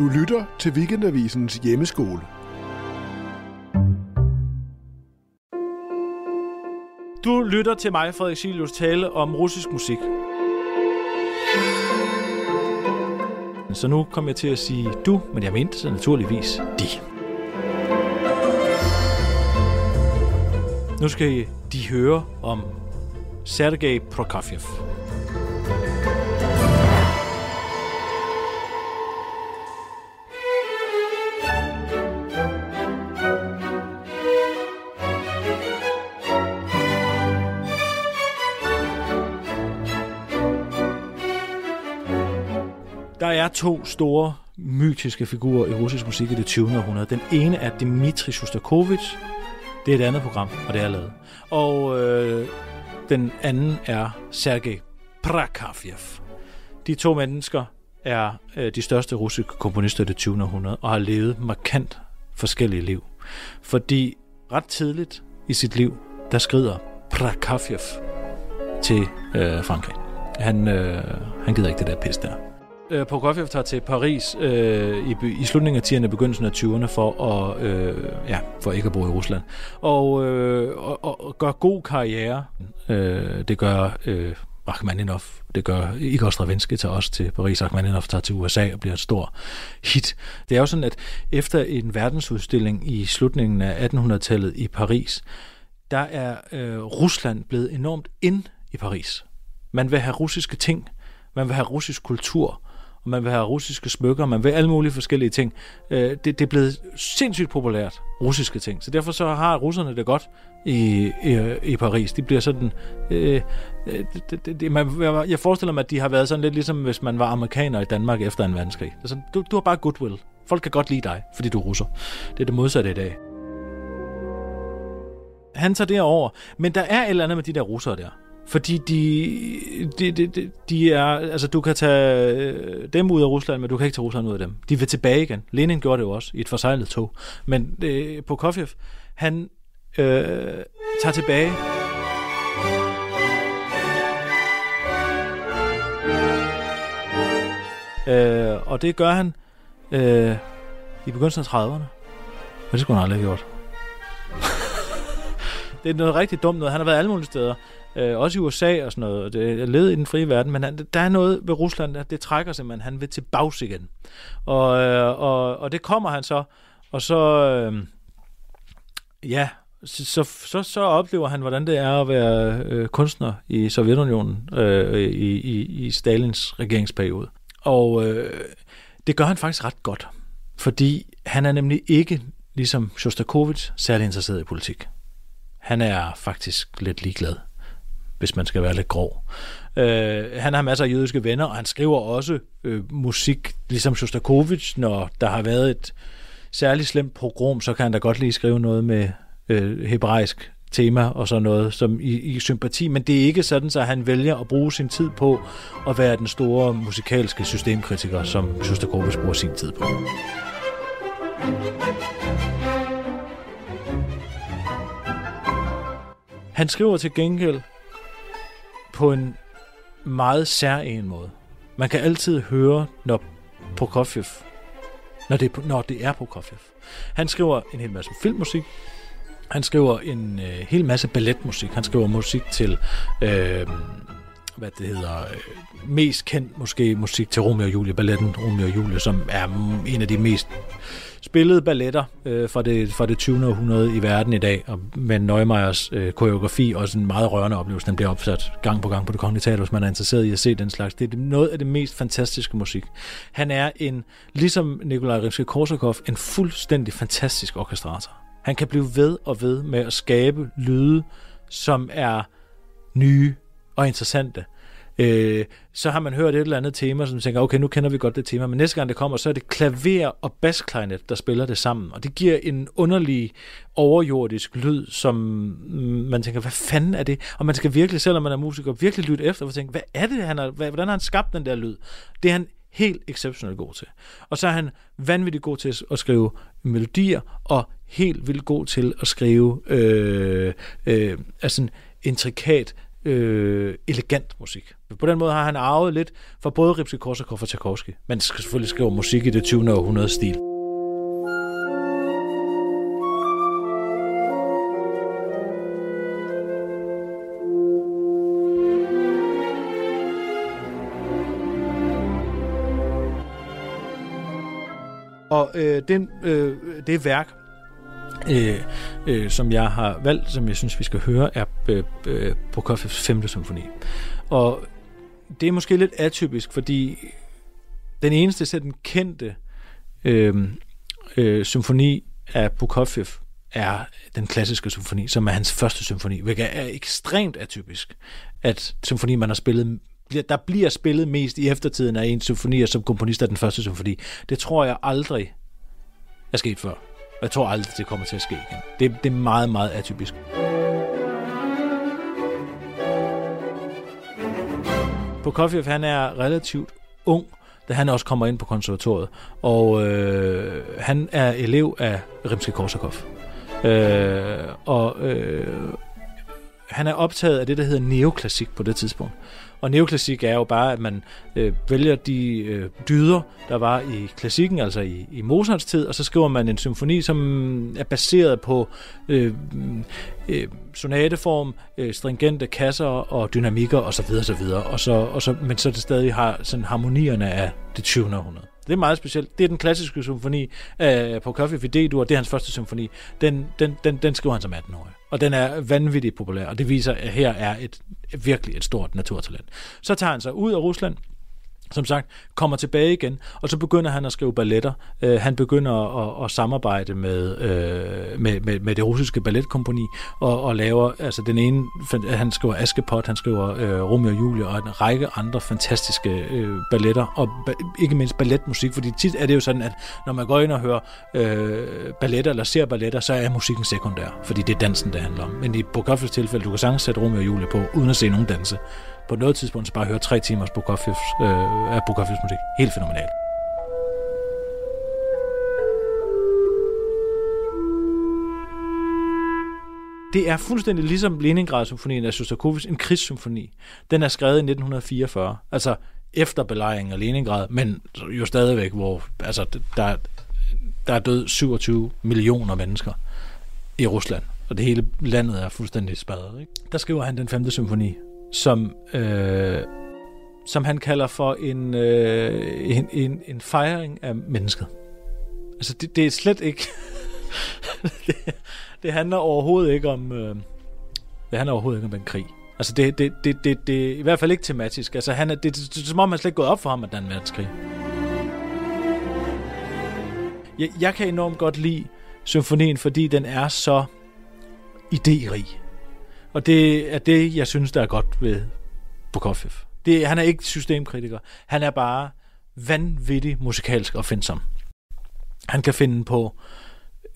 Du lytter til Weekendavisens hjemmeskole. Du lytter til mig, Frederik Silius, tale om russisk musik. Så nu kommer jeg til at sige du, men jeg mente så naturligvis de. Nu skal de høre om Sergej Prokofiev. To store mytiske figurer i russisk musik i det 20. århundrede. Den ene er Dmitri Shostakovich. Det er et andet program, og det er lavet. Og øh, den anden er Sergej Prokofiev. De to mennesker er øh, de største russiske komponister i det 20. århundrede og har levet markant forskellige liv. Fordi ret tidligt i sit liv, der skrider Prokofiev til øh, Frankrig. Han, øh, han gider ikke det der pis der. Øh, Prokofiev tager til Paris øh, i, i slutningen af 10'erne og begyndelsen af 20'erne for at øh, ja, for ikke at bo i Rusland. Og, øh, og, og, gør god karriere. Øh, det gør øh, Rachmaninov, det gør Igor Stravinsky tager også til Paris. Rachmaninov tager til USA og bliver et stort hit. Det er jo sådan, at efter en verdensudstilling i slutningen af 1800-tallet i Paris, der er øh, Rusland blevet enormt ind i Paris. Man vil have russiske ting, man vil have russisk kultur, og man vil have russiske smykker, man vil alle mulige forskellige ting. Øh, det, det er blevet sindssygt populært, russiske ting. Så derfor så har russerne det godt i, i, i Paris. De bliver sådan... Øh, øh det, det, det, man, jeg forestiller mig, at de har været sådan lidt ligesom, hvis man var amerikaner i Danmark efter en verdenskrig. Det er sådan, du, du har bare goodwill. Folk kan godt lide dig, fordi du er russer. Det er det modsatte i dag. Han tager derover, men der er et eller andet med de der russere der. Fordi de, de, de, de, de er, altså du kan tage øh, dem ud af Rusland, men du kan ikke tage Rusland ud af dem. De vil tilbage igen. Lenin gjorde det jo også i et forsejlet tog. Men øh, Prokofjev, han øh, tager tilbage. Øh, og det gør han øh, i begyndelsen af 30'erne. Og det skulle han aldrig have gjort. det er noget rigtig dumt noget. Han har været alle mulige steder. Øh, også i USA og sådan noget. og Det er led i den frie verden, men han, der er noget ved Rusland, der det trækker simpelthen. Han vil til bags igen. Og, øh, og, og det kommer han så. Og så, øh, ja, så, så, så, så oplever han, hvordan det er at være øh, kunstner i Sovjetunionen øh, i, i, i Stalins regeringsperiode. Og øh, det gør han faktisk ret godt, fordi han er nemlig ikke, ligesom Shostakovich, særlig interesseret i politik. Han er faktisk lidt ligeglad hvis man skal være lidt grov. Øh, han har masser af jødiske venner, og han skriver også øh, musik, ligesom Shostakovich, når der har været et særligt slemt program, så kan han da godt lige skrive noget med øh, hebraisk tema og sådan noget som i, i sympati, men det er ikke sådan, så han vælger at bruge sin tid på at være den store musikalske systemkritiker, som Shostakovich bruger sin tid på. Han skriver til gengæld på en meget særlig måde. Man kan altid høre, når Prokofiev, når det, når det er Prokofiev. Han skriver en hel masse filmmusik, han skriver en øh, hel masse balletmusik, han skriver musik til, øh, hvad det hedder, øh, mest kendt måske musik til Romeo og Julie, balletten Romeo og Julie, som er en af de mest spillede balletter øh, fra, det, fra det 20. århundrede i verden i dag, og med Neumeyers øh, koreografi, og en meget rørende oplevelse. Den bliver opsat gang på gang på det kongelige teater, hvis man er interesseret i at se den slags. Det er noget af det mest fantastiske musik. Han er en, ligesom Nikolaj Rimsky-Korsakov, en fuldstændig fantastisk orkestrator. Han kan blive ved og ved med at skabe lyde, som er nye og interessante øh, så har man hørt et eller andet tema, som tænker, okay, nu kender vi godt det tema, men næste gang det kommer, så er det klaver og basklarinet, der spiller det sammen, og det giver en underlig overjordisk lyd, som man tænker, hvad fanden er det? Og man skal virkelig, selvom man er musiker, virkelig lytte efter og tænke, hvad er det, han har, hvordan har han skabt den der lyd? Det er han helt exceptionelt god til. Og så er han vanvittigt god til at skrive melodier, og helt vildt god til at skrive øh, øh, altså intrikat øh, elegant musik. På den måde har han arvet lidt fra både Rimsky-Korsakov og Tchaikovsky. Man skal selvfølgelig skrive musik i det 20. århundrede stil. Og øh, den, øh, det værk, øh, øh, som jeg har valgt, som jeg synes, vi skal høre, er øh, øh Prokofievs 5. symfoni. Og det er måske lidt atypisk, fordi den eneste sådan kendte øh, øh, symfoni af Prokofiev er den klassiske symfoni, som er hans første symfoni, hvilket er ekstremt atypisk, at symfoni, man har spillet der bliver spillet mest i eftertiden af en symfoni, som komponist af den første symfoni. Det tror jeg aldrig er sket før. Jeg tror aldrig, det kommer til at ske igen. Det, det er meget, meget atypisk. Prokofiev, han er relativt ung, da han også kommer ind på konservatoriet. Og øh, han er elev af Rimsky-Korsakov. Øh, og øh, han er optaget af det, der hedder neoklassik på det tidspunkt. Og neoklassik er jo bare, at man øh, vælger de øh, dyder, der var i klassikken, altså i, i Mozarts tid, og så skriver man en symfoni, som er baseret på øh, mm, øh, sonateform, øh, stringente kasser og dynamikker osv. osv. Og så, og så, men så det stadig har sådan harmonierne af det 20. århundrede. Det er meget specielt. Det er den klassiske symfoni øh, på Coffee for D-dur. Det er hans første symfoni. Den, den, den, den skriver han som 18-årig. Og den er vanvittigt populær, og det viser, at her er et virkelig et stort naturtalent. Så tager han sig ud af Rusland, som sagt, kommer tilbage igen, og så begynder han at skrive balletter. Øh, han begynder at, at samarbejde med, øh, med, med, med det russiske balletkompani, og, og laver, altså den ene, han skriver Askepot, han skriver øh, Romeo og Julie, og en række andre fantastiske øh, balletter, og ba- ikke mindst balletmusik, fordi tit er det jo sådan, at når man går ind og hører øh, balletter, eller ser balletter, så er musikken sekundær, fordi det er dansen, det handler om. Men i Prokofjevs tilfælde, du kan sagtens sætte Romeo og Julie på, uden at se nogen danse på noget tidspunkt så bare høre tre timers Prokofjevs, øh, af Prokofjevs musik. Helt fænomenalt. Det er fuldstændig ligesom Leningrad-symfonien af Shostakovich, en krigssymfoni. Den er skrevet i 1944, altså efter belejringen af Leningrad, men jo stadigvæk, hvor altså, der, der er død 27 millioner mennesker i Rusland, og det hele landet er fuldstændig spadret. Ikke? Der skriver han den femte symfoni, som, øh, som han kalder for en, øh, en, en, en fejring af mennesket. Altså, det, det er slet ikke... det, det handler overhovedet ikke om... Øh, det handler overhovedet ikke om en krig. Altså, det, det, det, det, det i hvert fald ikke tematisk. Altså, han er, det, det, det, er som om, han slet ikke gået op for ham, at der er en verdenskrig. Jeg, jeg kan enormt godt lide symfonien, fordi den er så idérig. Og det er det, jeg synes, der er godt ved Prokofiev. Det, han er ikke systemkritiker. Han er bare vanvittig musikalsk opfindsom. Han kan finde på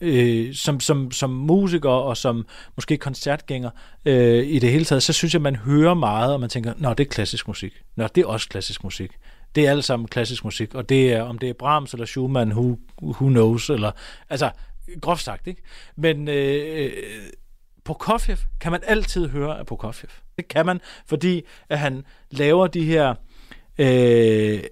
øh, som, som, som musiker og som måske koncertgænger øh, i det hele taget, så synes jeg, man hører meget, og man tænker, nå, det er klassisk musik. Nå, det er også klassisk musik. Det er alt sammen klassisk musik, og det er, om det er Brahms eller Schumann, who, who knows, eller, altså, groft sagt, ikke? Men øh, øh Prokofjev kan man altid høre af Prokofjev. Det kan man, fordi at han laver de her øh,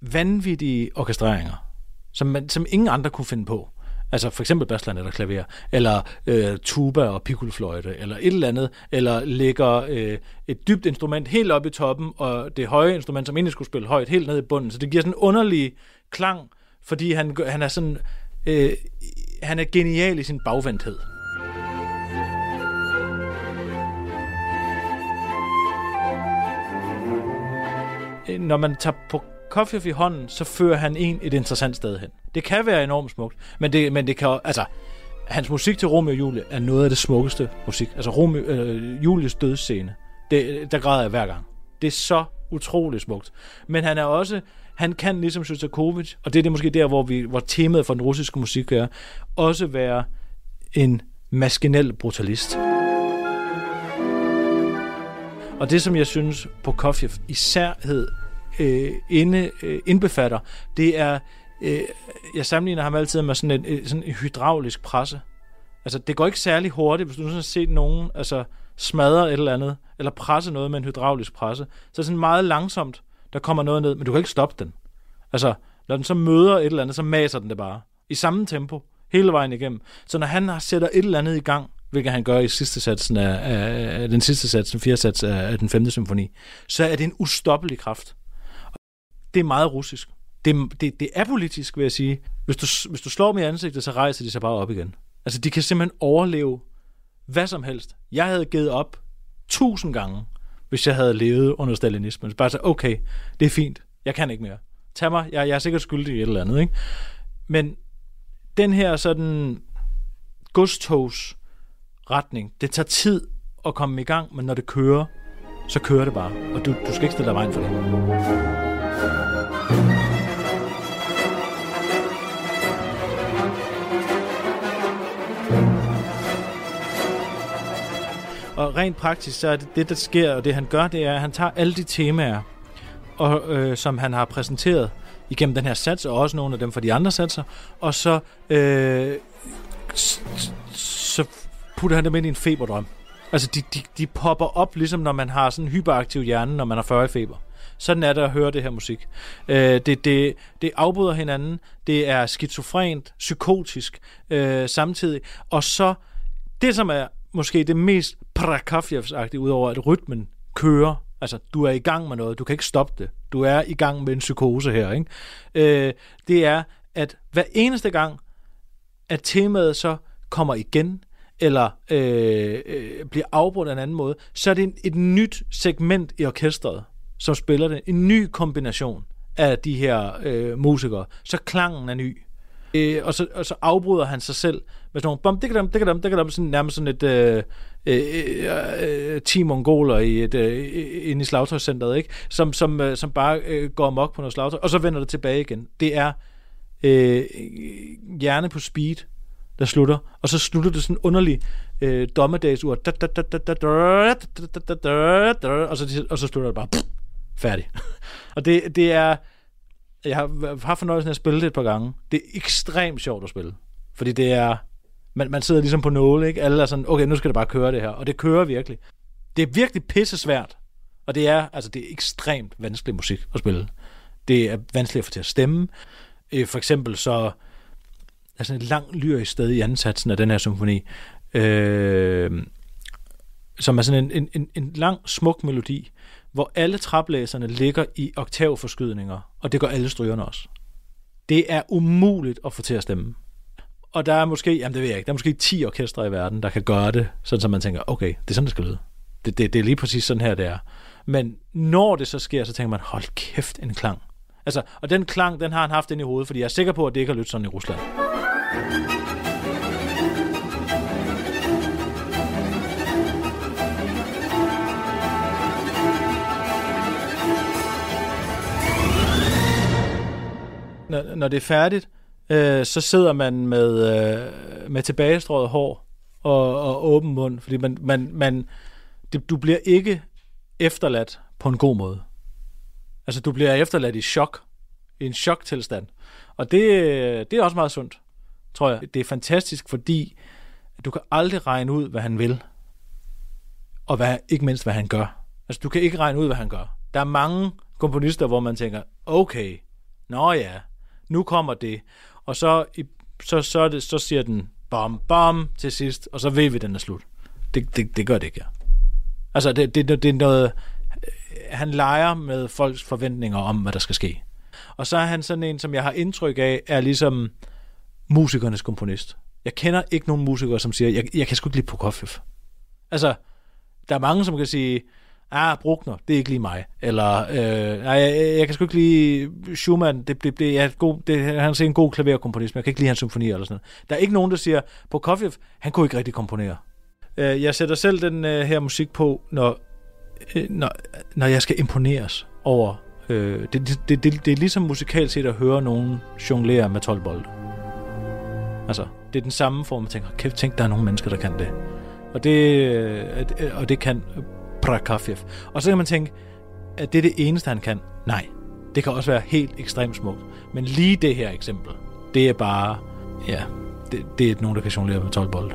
vanvittige orkestreringer, som, man, som ingen andre kunne finde på. Altså for eksempel basland eller klaver, eller øh, tuba og piccolofløjte, eller et eller andet, eller lægger øh, et dybt instrument helt op i toppen, og det høje instrument, som egentlig skulle spille højt, helt ned i bunden. Så det giver sådan en underlig klang, fordi han, han er sådan, øh, han er genial i sin bagvendthed. Øh, når man tager på Koffiev i hånden, så fører han en et interessant sted hen. Det kan være enormt smukt, men det, men det kan altså, hans musik til Romeo og Julie er noget af det smukkeste musik. Altså Romeo, øh, Julies dødsscene, det, der græder jeg hver gang. Det er så utroligt smukt. Men han er også, han kan ligesom Shostakovich, og det er det måske der, hvor, vi, hvor temaet for den russiske musik er, også være en maskinel brutalist. Og det, som jeg synes på Prokofjev især hed, øh, inde, øh, indbefatter, det er, øh, jeg sammenligner ham altid med sådan en, øh, sådan en hydraulisk presse. Altså, det går ikke særlig hurtigt, hvis du nu har set nogen altså, smadrer et eller andet, eller presser noget med en hydraulisk presse, så er det sådan meget langsomt, der kommer noget ned, men du kan ikke stoppe den. Altså, når den så møder et eller andet, så maser den det bare. I samme tempo, hele vejen igennem. Så når han sætter et eller andet i gang, hvilket han gør i sidste satsen af, af, af den sidste sats, den fjerde sats af, af den femte symfoni, så er det en ustoppelig kraft. Det er meget russisk. Det, det, det er politisk, vil jeg sige. Hvis du, hvis du slår dem i ansigtet, så rejser de sig bare op igen. Altså, de kan simpelthen overleve hvad som helst. Jeg havde givet op tusind gange, hvis jeg havde levet under stalinismen. Bare så, okay, det er fint. Jeg kan ikke mere. Tag mig. Jeg, jeg er sikkert skyldig i et eller andet, ikke? Men den her sådan godstogs retning, det tager tid at komme i gang, men når det kører, så kører det bare. Og du, du skal ikke stille dig vejen for det. Og rent praktisk, så er det det, der sker, og det han gør, det er, at han tager alle de temaer, og, øh, som han har præsenteret igennem den her sats, og også nogle af dem fra de andre satser, og så, øh, så putter han dem ind i en feberdrøm. Altså, de, de, de popper op, ligesom når man har sådan en hyperaktiv hjerne, når man har 40 feber. Sådan er det at høre det her musik. Øh, det, det, det afbryder hinanden, det er skizofrent, psykotisk øh, samtidig, og så det, som er måske det mest Prokofjevs-agtige, udover at rytmen kører. Altså, du er i gang med noget, du kan ikke stoppe det. Du er i gang med en psykose her, ikke? Øh, det er, at hver eneste gang, at temaet så kommer igen, eller øh, øh, bliver afbrudt af en anden måde, så er det en, et nyt segment i orkestret, som spiller det. En ny kombination af de her øh, musikere. Så klangen er ny. Øh, og, så, og så afbryder han sig selv med sådan nogle bom, det kan dem, det kan dem, det kan dem, sådan, nærmest sådan et øh, øh, øh, øh 10 mongoler i et, øh, inde i slagtøjscenteret, ikke? Som, som, øh, som bare øh, går mok på noget slagtøj, og så vender det tilbage igen. Det er øh, hjerne på speed, der slutter, og så slutter det sådan underlig øh, dommedagsur, og så, og så slutter det bare færdig. og det, det er jeg har haft fornøjelsen af at spille det et par gange. Det er ekstremt sjovt at spille. Fordi det er... Man, man sidder ligesom på nåle, ikke? Alle er sådan, okay, nu skal det bare køre det her. Og det kører virkelig. Det er virkelig pissesvært. Og det er, altså, det er ekstremt vanskelig musik at spille. Det er vanskeligt at få til at stemme. For eksempel så Altså, er sådan et langt lyrisk sted i ansatsen af den her symfoni, øh, som er sådan en, en, en, en lang, smuk melodi, hvor alle traplæserne ligger i oktavforskydninger, og det gør alle strygerne også. Det er umuligt at få til at stemme. Og der er måske, jamen det ved jeg ikke, der er måske 10 orkestre i verden, der kan gøre det, sådan som man tænker, okay, det er sådan, det skal lyde. Det, det, det er lige præcis sådan her, det er. Men når det så sker, så tænker man, hold kæft, en klang. Altså, og den klang, den har han haft ind i hovedet, fordi jeg er sikker på, at det ikke har lyttet sådan i Rusland når, når det er færdigt, øh, så sidder man med, øh, med tilbagestrået hår og, og åben mund, fordi man, man, man, det, du bliver ikke efterladt på en god måde. Altså, du bliver efterladt i chok, i en choktilstand. Og det, det er også meget sundt, tror jeg. Det er fantastisk, fordi du kan aldrig regne ud, hvad han vil, og hvad, ikke mindst, hvad han gør. Altså, du kan ikke regne ud, hvad han gør. Der er mange komponister, hvor man tænker, okay, nå ja, nu kommer det. Og så, så, så, det, så siger den bam, bam til sidst, og så ved vi, at den er slut. Det, det, det gør det ikke, ja. Altså, det, det, det er noget... Øh, han leger med folks forventninger om, hvad der skal ske. Og så er han sådan en, som jeg har indtryk af, er ligesom musikernes komponist. Jeg kender ikke nogen musikere, som siger, jeg, jeg kan sgu ikke lide Prokofjev. Altså, der er mange, som kan sige, ah, Bruckner, det er ikke lige mig. Eller, øh, nej, jeg, jeg kan sgu ikke lide Schumann, det, det, det, er god, det, han er en god klaverkomponist, men jeg kan ikke lide hans symfonier eller sådan noget. Der er ikke nogen, der siger, Prokofjev, han kunne ikke rigtig komponere. Øh, jeg sætter selv den øh, her musik på, når, øh, når, når jeg skal imponeres over... Øh, det, det, det, det, det er ligesom musikalt set at høre nogen jonglere med 12 bolde. Altså, det er den samme form, man tænker, kæft, tænk, der er nogle mennesker, der kan det. Og det, øh, og det kan Prokofjev. Og så kan man tænke, at det er det eneste, han kan. Nej, det kan også være helt ekstremt smukt. Men lige det her eksempel, det er bare, ja, det, det er nogen, der kan jonglere med 12 bolde.